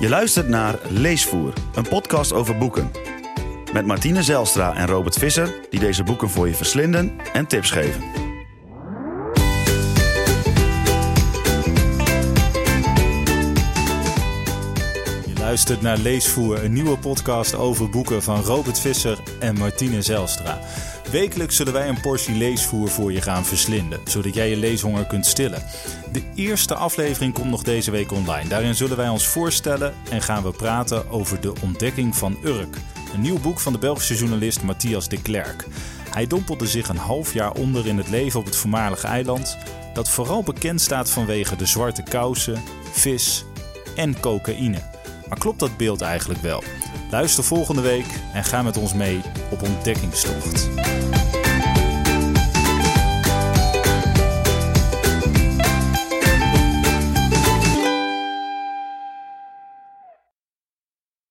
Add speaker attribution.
Speaker 1: Je luistert naar Leesvoer, een podcast over boeken. Met Martine Zelstra en Robert Visser, die deze boeken voor je verslinden en tips geven.
Speaker 2: Luistert naar Leesvoer, een nieuwe podcast over boeken van Robert Visser en Martine Zelstra. Wekelijks zullen wij een portie leesvoer voor je gaan verslinden, zodat jij je leeshonger kunt stillen. De eerste aflevering komt nog deze week online. Daarin zullen wij ons voorstellen en gaan we praten over de ontdekking van Urk. Een nieuw boek van de Belgische journalist Matthias de Klerk. Hij dompelde zich een half jaar onder in het leven op het voormalige eiland, dat vooral bekend staat vanwege de zwarte kousen, vis en cocaïne. Maar klopt dat beeld eigenlijk wel? Luister volgende week en ga met ons mee op ontdekkingstocht.